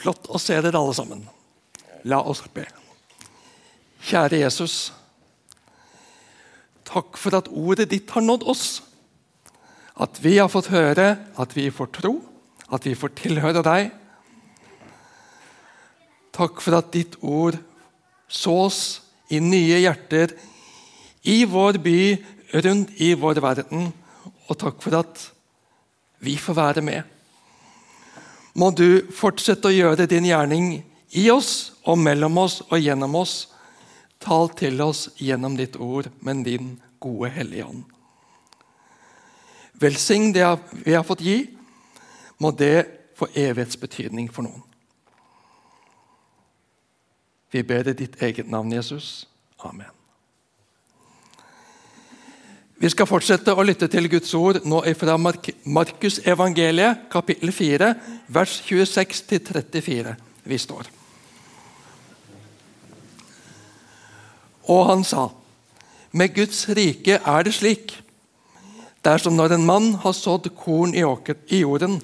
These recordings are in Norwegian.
Flott å se dere alle sammen. La oss be. Kjære Jesus. Takk for at ordet ditt har nådd oss. At vi har fått høre, at vi får tro, at vi får tilhøre deg. Takk for at ditt ord sås i nye hjerter i vår by, rundt i vår verden. Og takk for at vi får være med må du fortsette å gjøre din gjerning i oss og mellom oss og gjennom oss. Tal til oss gjennom ditt ord, men din gode Hellige Ånd. Velsign det vi har fått gi. Må det få evighetsbetydning for noen. Vi ber i ditt eget navn, Jesus. Amen. Vi skal fortsette å lytte til Guds ord nå fra Markus evangeliet, kapittel 4, vers 26-34. Vi står. Og han sa, med Guds rike er det slik. Det er som når en mann har sådd korn i jorden.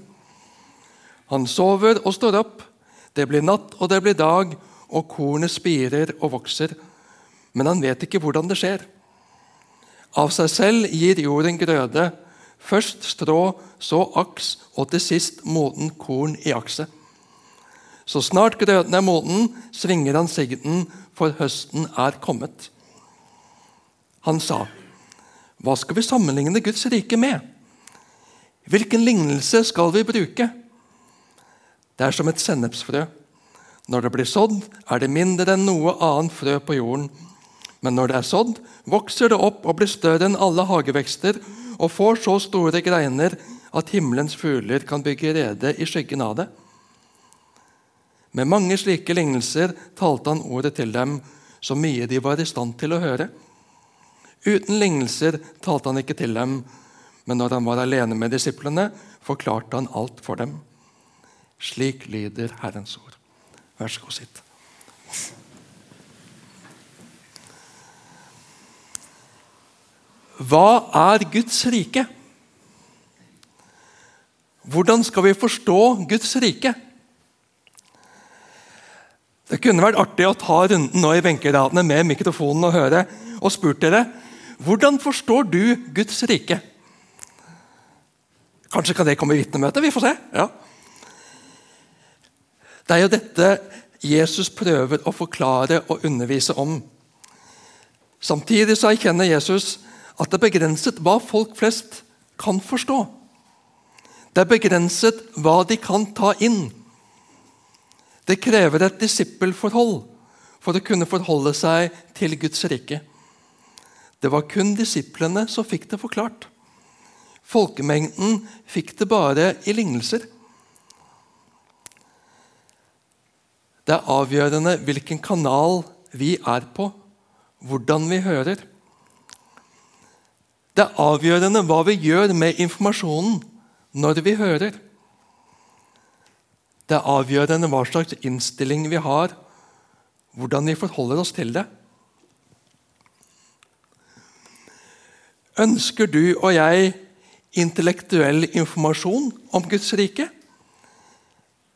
Han sover og står opp. Det blir natt og det blir dag, og kornet spirer og vokser. Men han vet ikke hvordan det skjer. Av seg selv gir jorden grøde, først strå, så aks og til sist moden korn i akset. Så snart grøten er moden, svinger han sigden, for høsten er kommet. Han sa, 'Hva skal vi sammenligne Guds rike med?' Hvilken lignelse skal vi bruke? Det er som et sennepsfrø. Når det blir sådd, er det mindre enn noe annet frø på jorden. Men når det er sådd, vokser det opp og blir større enn alle hagevekster og får så store greiner at himmelens fugler kan bygge rede i skyggen av det. Med mange slike lignelser talte han ordet til dem så mye de var i stand til å høre. Uten lignelser talte han ikke til dem, men når han var alene med disiplene, forklarte han alt for dem. Slik lyder Herrens ord. Vær så god, sitt. Hva er Guds rike? Hvordan skal vi forstå Guds rike? Det kunne vært artig å ta runden nå i benkeradene med mikrofonen og høre og spurt dere hvordan forstår du Guds rike? Kanskje kan det komme i vitnemøtet? Vi får se. Ja. Det er jo dette Jesus prøver å forklare og undervise om. Samtidig så erkjenner Jesus at det er begrenset hva folk flest kan forstå. Det er begrenset hva de kan ta inn. Det krever et disippelforhold for å kunne forholde seg til Guds rike. Det var kun disiplene som fikk det forklart. Folkemengden fikk det bare i lignelser. Det er avgjørende hvilken kanal vi er på, hvordan vi hører. Det er avgjørende hva vi gjør med informasjonen når vi hører. Det er avgjørende hva slags innstilling vi har, hvordan vi forholder oss til det. Ønsker du og jeg intellektuell informasjon om Guds rike?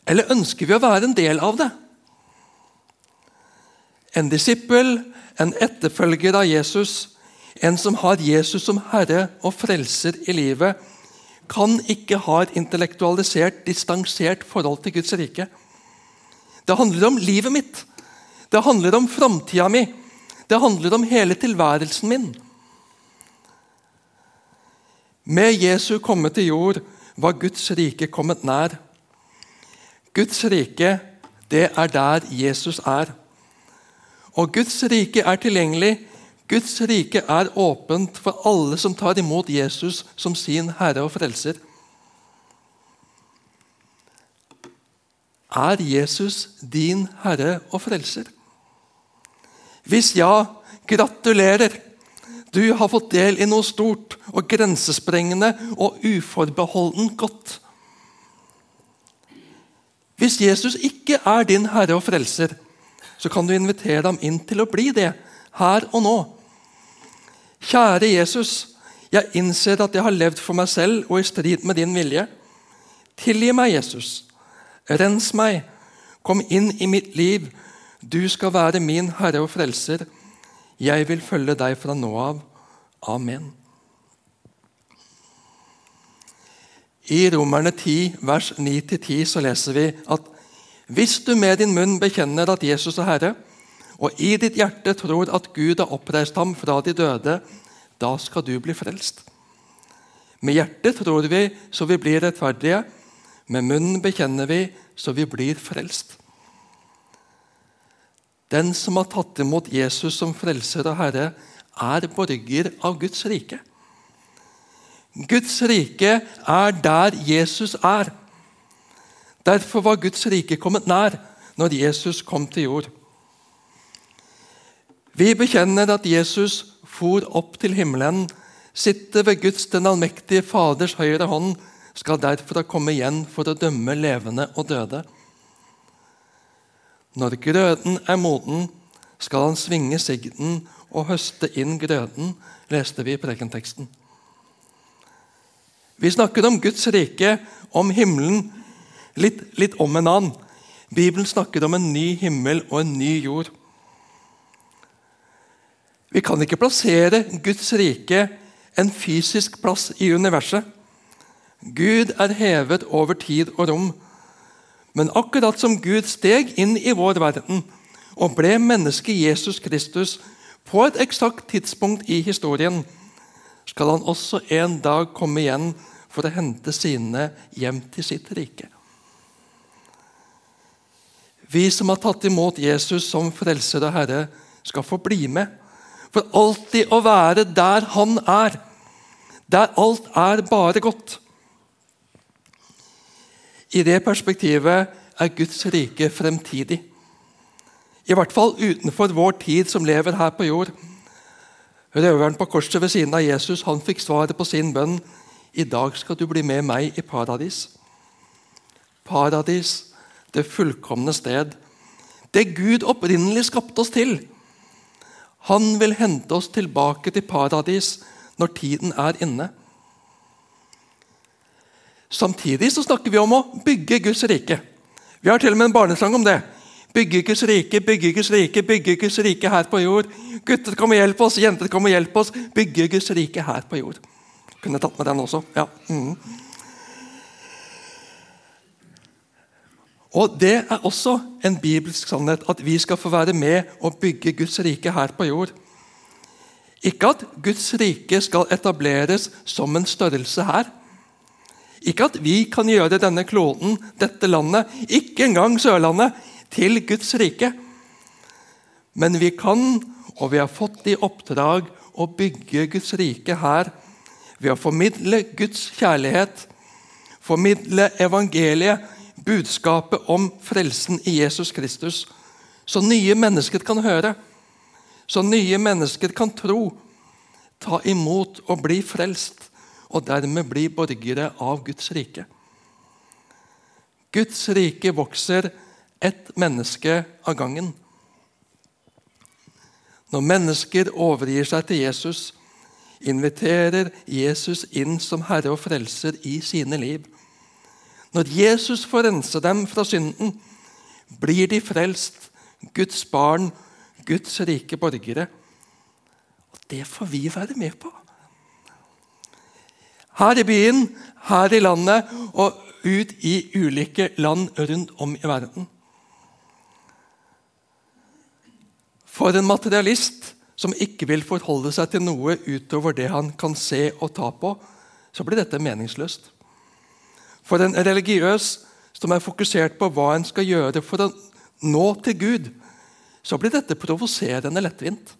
Eller ønsker vi å være en del av det? En disippel, en etterfølger av Jesus, en som har Jesus som herre og frelser i livet, kan ikke ha et intellektualisert, distansert forhold til Guds rike. Det handler om livet mitt. Det handler om framtida mi. Det handler om hele tilværelsen min. Med Jesu komme til jord var Guds rike kommet nær. Guds rike, det er der Jesus er. Og Guds rike er tilgjengelig Guds rike er åpent for alle som tar imot Jesus som sin herre og frelser. Er Jesus din herre og frelser? Hvis ja, gratulerer! Du har fått del i noe stort og grensesprengende og uforbeholden godt. Hvis Jesus ikke er din herre og frelser, så kan du invitere ham inn til å bli det her og nå. Kjære Jesus, jeg innser at jeg har levd for meg selv og i strid med din vilje. Tilgi meg, Jesus. Rens meg. Kom inn i mitt liv. Du skal være min Herre og Frelser. Jeg vil følge deg fra nå av. Amen. I Romerne 10, vers 9-10 så leser vi at hvis du med din munn bekjenner at Jesus er Herre, og i ditt hjerte tror at Gud har oppreist ham fra de døde, da skal du bli frelst. Med hjertet tror vi så vi blir rettferdige. Med munnen bekjenner vi så vi blir frelst. Den som har tatt imot Jesus som frelser og herre, er borger av Guds rike. Guds rike er der Jesus er. Derfor var Guds rike kommet nær når Jesus kom til jord. Vi bekjenner at Jesus for opp til himmelen, sitter ved Guds den allmektige Faders høyre hånd, skal derfra komme igjen for å dømme levende og døde. Når grøden er moden, skal han svinge sigden og høste inn grøden, leste vi i prekenteksten. Vi snakker om Guds rike, om himmelen, litt, litt om en annen. Bibelen snakker om en ny himmel og en ny jord. Vi kan ikke plassere Guds rike en fysisk plass i universet. Gud er hevet over tid og rom. Men akkurat som Gud steg inn i vår verden og ble menneske Jesus Kristus på et eksakt tidspunkt i historien, skal han også en dag komme igjen for å hente sine hjem til sitt rike. Vi som har tatt imot Jesus som frelser og herre, skal få bli med for alltid å være der han er, der alt er bare godt. I det perspektivet er Guds rike fremtidig. I hvert fall utenfor vår tid som lever her på jord. Røveren på korset ved siden av Jesus han fikk svaret på sin bønn. I dag skal du bli med meg i paradis. Paradis, det fullkomne sted. Det Gud opprinnelig skapte oss til. Han vil hente oss tilbake til paradis når tiden er inne. Samtidig så snakker vi om å bygge Guds rike. Vi har til og med en barnesang om det. Bygge Guds rike, bygge Guds rike, bygge Guds rike her på jord. Gutter, kom og hjelp oss, jenter, kom og hjelp oss. Bygge Guds rike her på jord. Kunne tatt med den også. ja. Mm. Og Det er også en bibelsk sannhet at vi skal få være med og bygge Guds rike her på jord. Ikke at Guds rike skal etableres som en størrelse her. Ikke at vi kan gjøre denne kloden, dette landet, ikke engang Sørlandet, til Guds rike. Men vi kan, og vi har fått i oppdrag, å bygge Guds rike her ved å formidle Guds kjærlighet, formidle evangeliet budskapet om frelsen i Jesus Kristus, så nye mennesker kan høre, så nye mennesker kan tro, ta imot og bli frelst, og dermed bli borgere av Guds rike. Guds rike vokser ett menneske av gangen. Når mennesker overgir seg til Jesus, inviterer Jesus inn som Herre og Frelser i sine liv. Når Jesus får rense dem fra synden, blir de frelst, Guds barn, Guds rike borgere. Og Det får vi være med på. Her i byen, her i landet og ut i ulike land rundt om i verden. For en materialist som ikke vil forholde seg til noe utover det han kan se og ta på, så blir dette meningsløst. For en religiøs som er fokusert på hva en skal gjøre for å nå til Gud, så blir dette provoserende lettvint.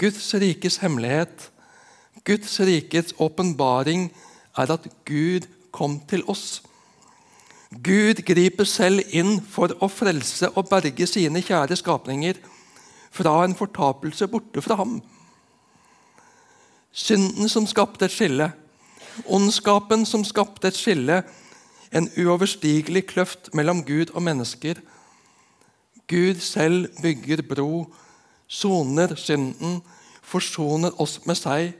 Guds rikes hemmelighet, Guds rikets åpenbaring, er at Gud kom til oss. Gud griper selv inn for å frelse og berge sine kjære skapninger fra en fortapelse borte fra ham. Synden som skapte et skille, Ondskapen som skapte et skille, en uoverstigelig kløft mellom Gud og mennesker. Gud selv bygger bro, soner synden, forsoner oss med seg.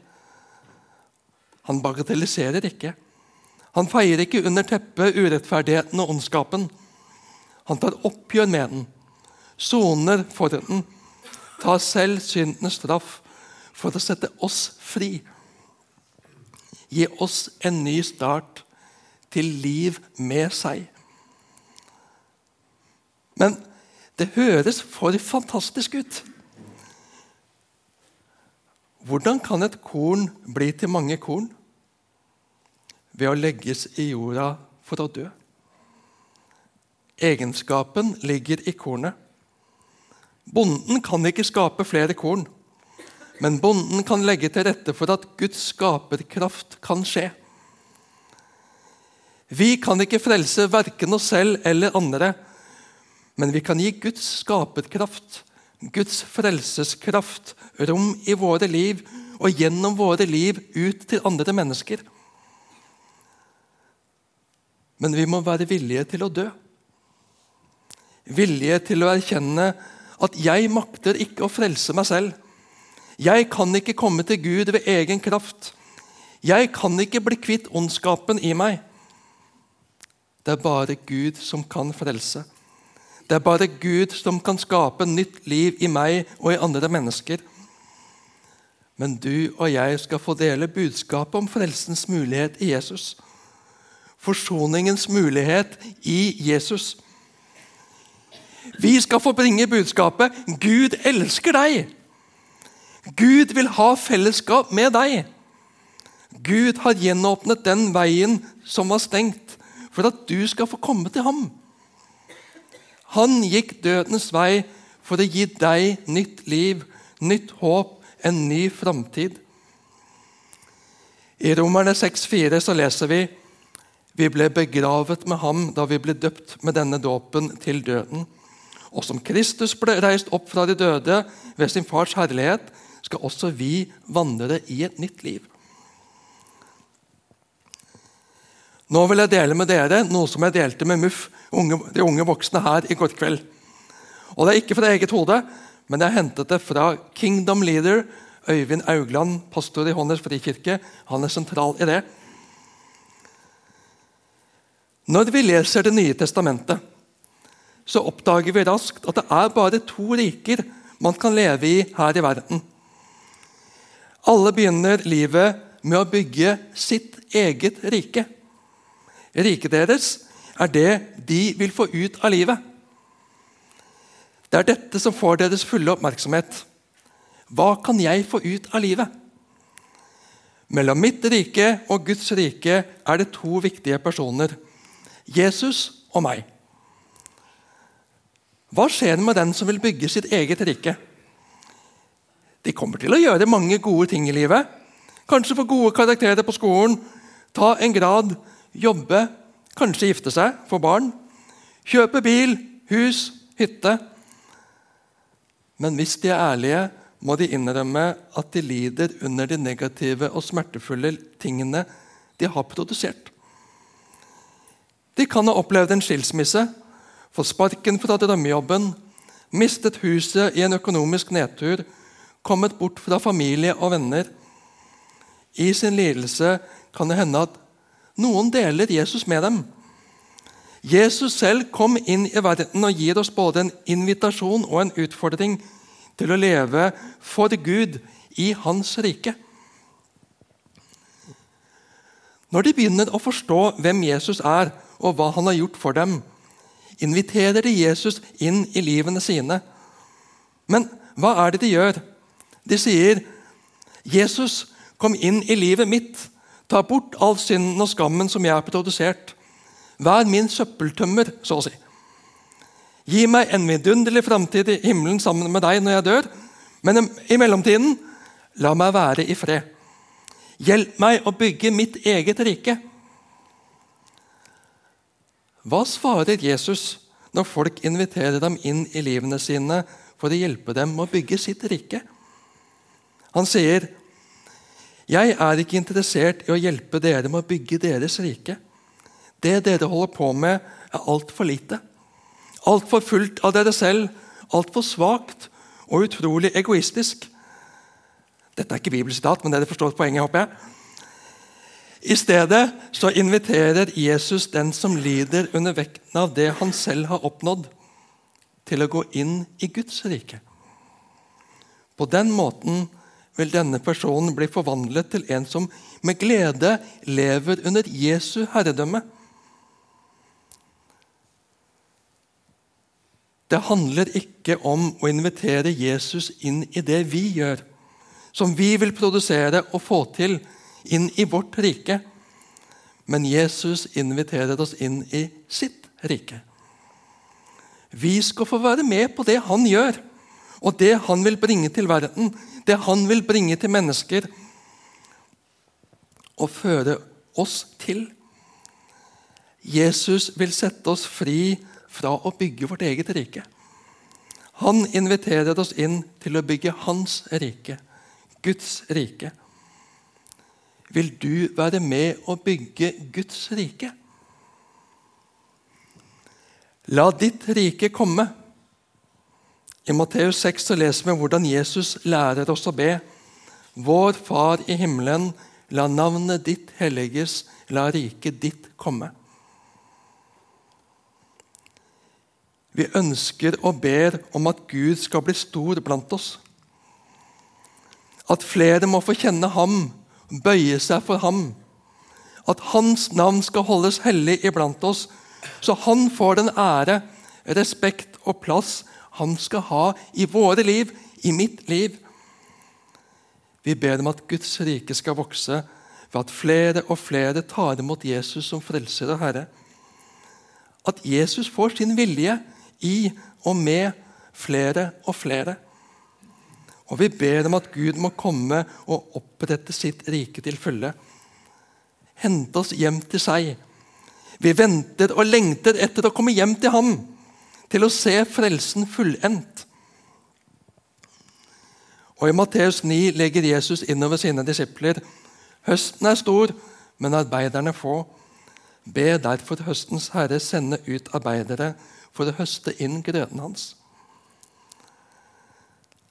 Han bagatelliserer ikke. Han feier ikke under teppet urettferdigheten og ondskapen. Han tar oppgjør med den, soner for den, tar selv syndens straff for å sette oss fri. Gi oss en ny start til liv med seg. Men det høres for fantastisk ut. Hvordan kan et korn bli til mange korn? Ved å legges i jorda for å dø. Egenskapen ligger i kornet. Bonden kan ikke skape flere korn, men bonden kan legge til rette for at Guds skaperkraft kan skje. Vi kan ikke frelse verken oss selv eller andre, men vi kan gi Guds skaperkraft, Guds frelseskraft, rom i våre liv og gjennom våre liv ut til andre mennesker. Men vi må være villige til å dø. Villige til å erkjenne at 'jeg makter ikke å frelse meg selv'. Jeg kan ikke komme til Gud ved egen kraft. Jeg kan ikke bli kvitt ondskapen i meg. Det er bare Gud som kan frelse. Det er bare Gud som kan skape nytt liv i meg og i andre mennesker. Men du og jeg skal få dele budskapet om frelsens mulighet i Jesus. Forsoningens mulighet i Jesus. Vi skal få bringe budskapet 'Gud elsker deg'. Gud vil ha fellesskap med deg. Gud har gjenåpnet den veien som var stengt, for at du skal få komme til ham. Han gikk dødens vei for å gi deg nytt liv, nytt håp, en ny framtid. I Romerne 6,4 så leser vi vi ble begravet med ham da vi ble døpt med denne dåpen til døden. Og som Kristus ble reist opp fra de døde ved sin fars herlighet, skal også vi vandre i et nytt liv. Nå vil jeg dele med dere noe som jeg delte med MUF, unge, de unge voksne her i går kveld. Og Det er ikke fra eget hode, men jeg hentet det fra Kingdom Leader Øyvind Augland, pastor i Hånders frikirke. Han er sentral i det. Når vi leser Det nye testamentet, så oppdager vi raskt at det er bare to riker man kan leve i her i verden. Alle begynner livet med å bygge sitt eget rike. Riket deres er det de vil få ut av livet. Det er dette som får deres fulle oppmerksomhet. Hva kan jeg få ut av livet? Mellom mitt rike og Guds rike er det to viktige personer. Jesus og meg. Hva skjer med den som vil bygge sitt eget rike? De kommer til å gjøre mange gode ting i livet. Kanskje få gode karakterer på skolen, ta en grad, jobbe, kanskje gifte seg, få barn. Kjøpe bil, hus, hytte. Men hvis de er ærlige, må de innrømme at de lider under de negative og smertefulle tingene de har produsert. De kan ha opplevd en skilsmisse, fått sparken fra drømmejobben, mistet huset i en økonomisk nedtur, kommet bort fra familie og venner. I sin lidelse kan det hende at noen deler Jesus med dem. Jesus selv kom inn i verden og gir oss både en invitasjon og en utfordring til å leve for Gud i Hans rike. Når de begynner å forstå hvem Jesus er, og hva han har gjort for dem, inviterer de Jesus inn i livene sine. Men hva er det de gjør? De sier, 'Jesus, kom inn i livet mitt. Ta bort all synden og skammen som jeg har produsert.' Vær min søppeltømmer, så å si. Gi meg en vidunderlig framtid i himmelen sammen med deg når jeg dør, men i mellomtiden, la meg være i fred. Hjelp meg å bygge mitt eget rike. Hva svarer Jesus når folk inviterer dem inn i livene sine for å hjelpe dem å bygge sitt rike? Han sier, 'Jeg er ikke interessert i å hjelpe dere med å bygge deres rike.' 'Det dere holder på med, er altfor lite.' Altfor fullt av dere selv, altfor svakt og utrolig egoistisk. Dette er ikke bibelsitat, men dere forstår poenget. håper jeg. I stedet så inviterer Jesus den som lider under vekten av det han selv har oppnådd, til å gå inn i Guds rike. På den måten vil denne personen bli forvandlet til en som med glede lever under Jesu herredømme. Det handler ikke om å invitere Jesus inn i det vi gjør, som vi vil produsere og få til inn i vårt rike. Men Jesus inviterer oss inn i sitt rike. Vi skal få være med på det han gjør, og det han vil bringe til verden, det han vil bringe til mennesker, og føre oss til. Jesus vil sette oss fri fra å bygge vårt eget rike. Han inviterer oss inn til å bygge hans rike, Guds rike. Vil du være med å bygge Guds rike? La ditt rike komme. I Matteus 6 så leser vi hvordan Jesus lærer oss å be. Vår Far i himmelen, la navnet ditt helliges, la riket ditt komme. Vi ønsker og ber om at Gud skal bli stor blant oss. At flere må få kjenne ham, bøye seg for ham. At hans navn skal holdes hellig iblant oss, så han får den ære, respekt og plass han skal ha i våre liv, i mitt liv. Vi ber om at Guds rike skal vokse ved at flere og flere tar imot Jesus som frelser og Herre. At Jesus får sin vilje i og med flere og flere. Og vi ber om at Gud må komme og opprette sitt rike til følge. Hente oss hjem til seg. Vi venter og lengter etter å komme hjem til ham, til å se frelsen fullendt. Og I Matteus 9 legger Jesus innover sine disipler høsten er stor, men arbeiderne få. Be derfor høstens herre sende ut arbeidere for å høste inn grøden hans.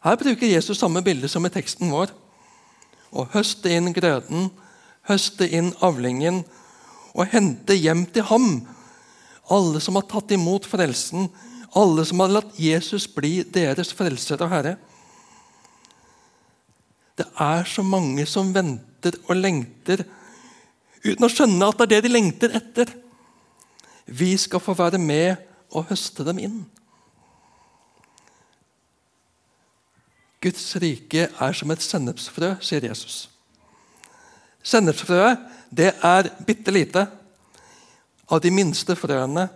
Her bruker Jesus samme bilde som i teksten vår. Å høste inn grøden, høste inn avlingen og hente hjem til ham alle som har tatt imot frelsen, alle som har latt Jesus bli deres frelser og herre. Det er så mange som venter og lengter uten å skjønne at det er det de lengter etter. Vi skal få være med og høste dem inn. Guds rike er som et sennepsfrø, sier Jesus. Sennepsfrøet det er bitte lite, av de minste frøene.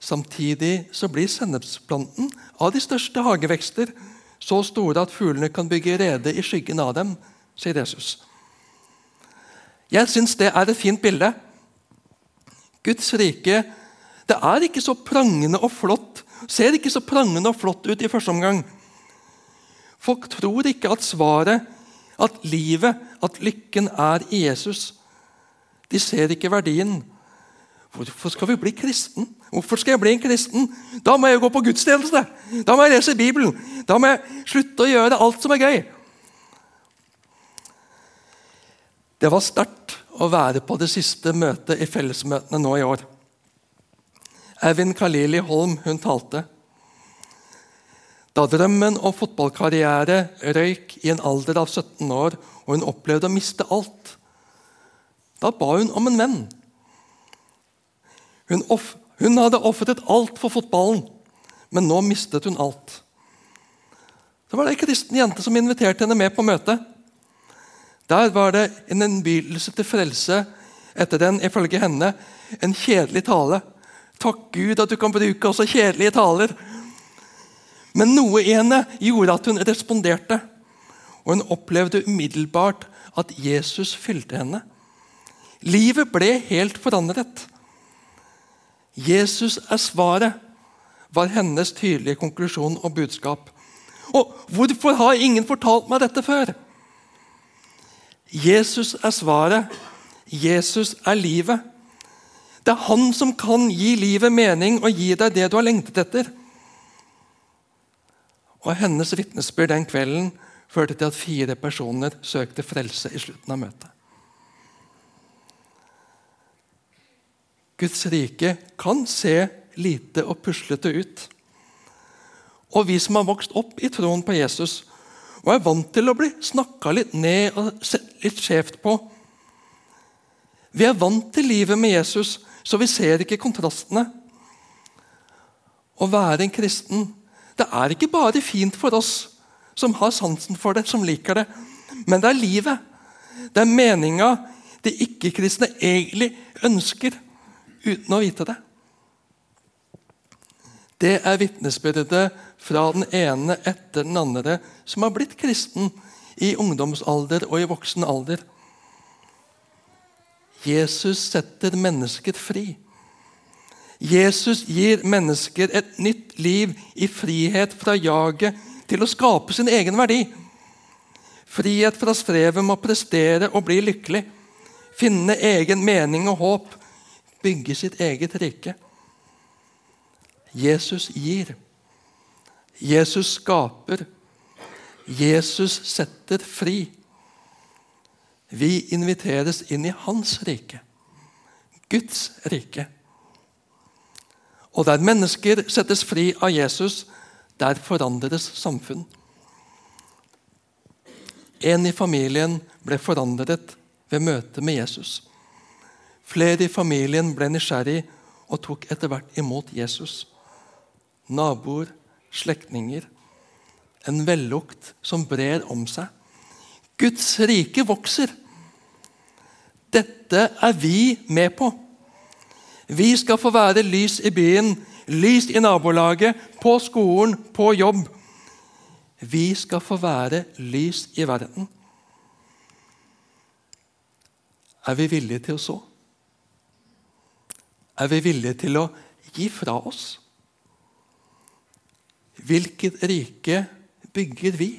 Samtidig så blir sennepsplanten av de største hagevekster så store at fuglene kan bygge rede i skyggen av dem, sier Jesus. Jeg syns det er et fint bilde. Guds rike det er ikke så prangende og flott, ser ikke så prangende og flott ut i første omgang. Folk tror ikke at svaret, at livet, at lykken er i Jesus. De ser ikke verdien. Hvorfor skal vi bli kristen? Hvorfor skal jeg bli en kristen? Da må jeg jo gå på gudstjeneste! Da må jeg lese Bibelen! Da må jeg slutte å gjøre alt som er gøy! Det var sterkt å være på det siste møtet i fellesmøtene nå i år. Evin Kalili Holm hun talte. Da drømmen om fotballkarriere røyk i en alder av 17 år, og hun opplevde å miste alt, da ba hun om en venn. Hun, hun hadde ofret alt for fotballen, men nå mistet hun alt. Så var det ei kristen jente som inviterte henne med på møtet. Der var det en innbydelse til frelse etter den, ifølge henne, en kjedelig tale. Takk Gud at du kan bruke også kjedelige taler men noe i henne gjorde at hun responderte. Og hun opplevde umiddelbart at Jesus fylte henne. Livet ble helt forandret. Jesus er svaret, var hennes tydelige konklusjon og budskap. Og hvorfor har ingen fortalt meg dette før? Jesus er svaret. Jesus er livet. Det er han som kan gi livet mening og gi deg det du har lengtet etter. Og Hennes vitnesbyrd den kvelden førte til at fire personer søkte frelse i slutten av møtet. Guds rike kan se lite og puslete ut. Og vi som har vokst opp i troen på Jesus og er vant til å bli snakka litt ned og litt skjevt på Vi er vant til livet med Jesus, så vi ser ikke kontrastene. Å være en kristen det er ikke bare fint for oss som har sansen for det, som liker det, men det er livet. Det er meninga de ikke-kristne egentlig ønsker, uten å vite det. Det er vitnesbyrdet fra den ene etter den andre som har blitt kristen i ungdomsalder og i voksen alder. Jesus setter mennesker fri. Jesus gir mennesker et nytt liv i frihet fra jaget til å skape sin egen verdi. Frihet fra strevet med å prestere og bli lykkelig. Finne egen mening og håp. Bygge sitt eget rike. Jesus gir. Jesus skaper. Jesus setter fri. Vi inviteres inn i hans rike. Guds rike. Og der mennesker settes fri av Jesus, der forandres samfunn. En i familien ble forandret ved møtet med Jesus. Flere i familien ble nysgjerrig og tok etter hvert imot Jesus naboer, slektninger. En vellukt som brer om seg. Guds rike vokser. Dette er vi med på. Vi skal få være lys i byen, lys i nabolaget, på skolen, på jobb. Vi skal få være lys i verden. Er vi villige til å så? Er vi villige til å gi fra oss? Hvilket rike bygger vi?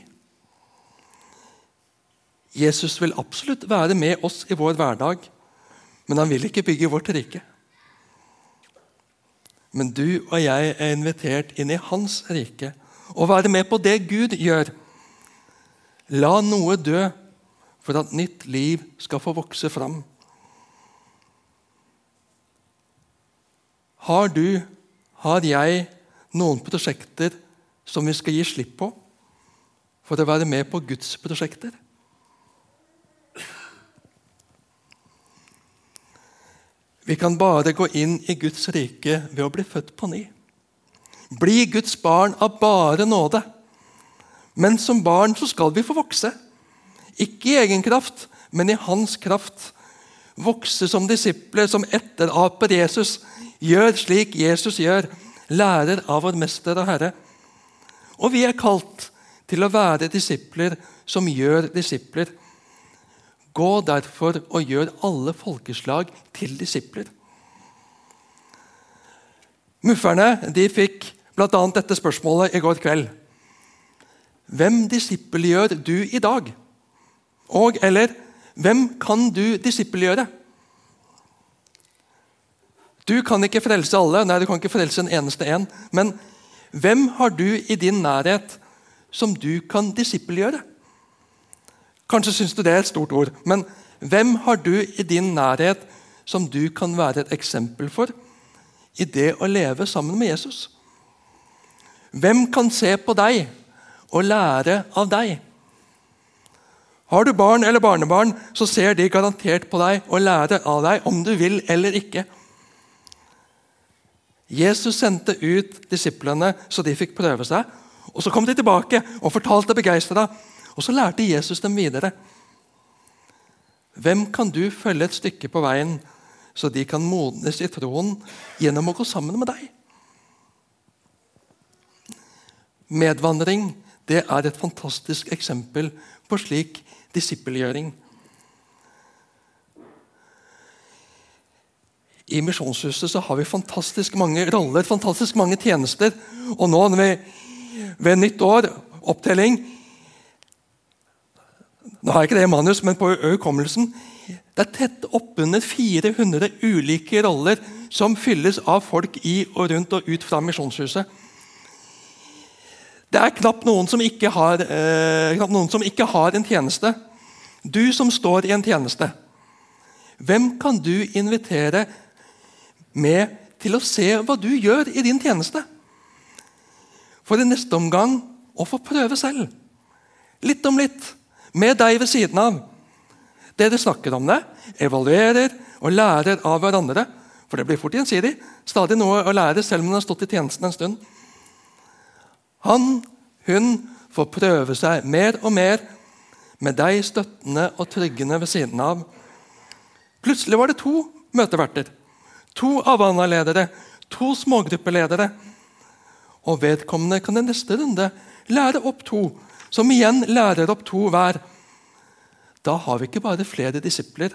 Jesus vil absolutt være med oss i vår hverdag, men han vil ikke bygge vårt rike. Men du og jeg er invitert inn i hans rike og være med på det Gud gjør. La noe dø for at nytt liv skal få vokse fram. Har du, har jeg, noen prosjekter som vi skal gi slipp på for å være med på Guds prosjekter. Vi kan bare gå inn i Guds rike ved å bli født på ny. Bli Guds barn av bare nåde. Men som barn så skal vi få vokse. Ikke i egen kraft, men i Hans kraft. Vokse som disipler som etteraper Jesus. Gjør slik Jesus gjør. Lærer av vår mester og Herre. Og vi er kalt til å være disipler som gjør disipler. Gå derfor og gjør alle folkeslag til disipler. Mufferne de fikk bl.a. dette spørsmålet i går kveld. Hvem disippelgjør du i dag? Og eller hvem kan du disippelgjøre? Du kan ikke frelse alle, nei, du kan ikke frelse en eneste en. Men hvem har du i din nærhet som du kan disippelgjøre? Kanskje syns du det er et stort ord, men hvem har du i din nærhet som du kan være et eksempel for i det å leve sammen med Jesus? Hvem kan se på deg og lære av deg? Har du barn eller barnebarn, så ser de garantert på deg og lærer av deg om du vil eller ikke. Jesus sendte ut disiplene så de fikk prøve seg. og Så kom de tilbake og fortalte begeistra. Og så lærte Jesus dem videre. Hvem kan du følge et stykke på veien, så de kan modnes i troen gjennom å gå sammen med deg? Medvandring det er et fantastisk eksempel på slik disippelgjøring. I Misjonshuset så har vi fantastisk mange roller, fantastisk mange tjenester. Og nå ved, ved nytt år, opptelling Nå har jeg ikke det i manus, men på hukommelsen Det er tett oppunder 400 ulike roller som fylles av folk i og rundt og ut fra Misjonshuset. Det er knapt noen som ikke har, eh, noen som ikke har en tjeneste. Du som står i en tjeneste. Hvem kan du invitere med til å se hva du gjør i din tjeneste. For i neste omgang å få prøve selv. Litt om litt. Med deg ved siden av. Dere snakker om det, evaluerer og lærer av hverandre. For det blir fort gjensidig. Stadig noe å lære selv om man har stått i tjenesten en stund. Han, hun, får prøve seg mer og mer med deg støttende og tryggende ved siden av. Plutselig var det to møteverter, to Avana-ledere, to smågruppeledere. Og vedkommende kan i neste runde lære opp to, som igjen lærer opp to hver. Da har vi ikke bare flere disipler,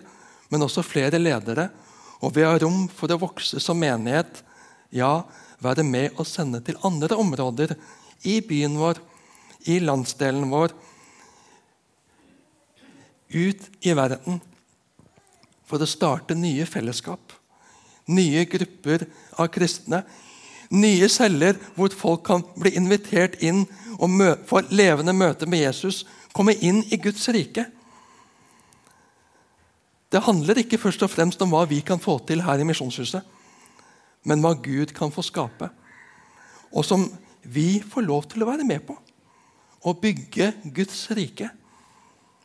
men også flere ledere. Og vi har rom for å vokse som menighet, ja, være med og sende til andre områder i byen vår, i landsdelen vår, ut i verden for å starte nye fellesskap. Nye grupper av kristne. Nye celler hvor folk kan bli invitert inn og få levende møte med Jesus. Komme inn i Guds rike. Det handler ikke først og fremst om hva vi kan få til her i Misjonshuset, men hva Gud kan få skape. Og som vi får lov til å være med på. Å bygge Guds rike